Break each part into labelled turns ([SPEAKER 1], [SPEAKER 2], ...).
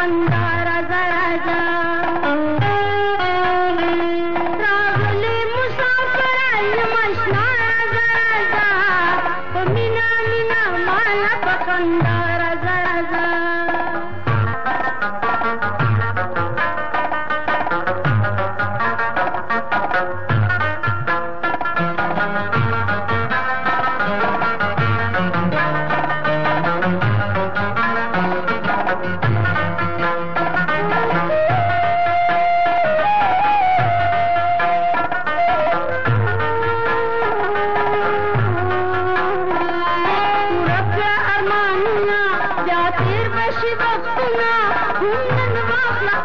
[SPEAKER 1] Bye.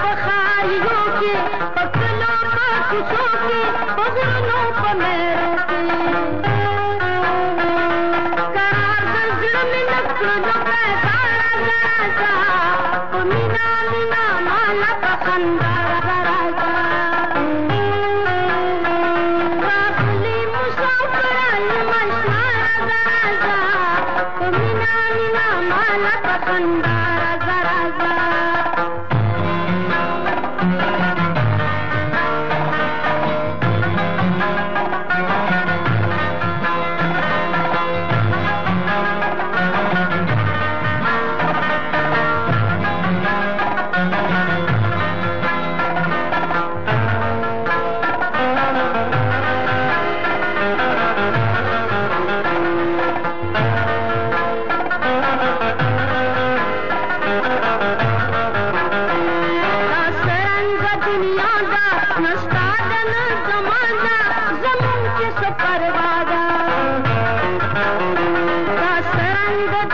[SPEAKER 1] پخائی ہو کے پکلو پاک سو کے پگلو پنے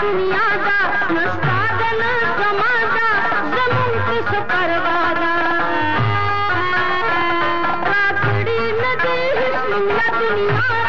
[SPEAKER 1] दुनिया का मुस्तादन कमादा ज़मीन नदी दुनिया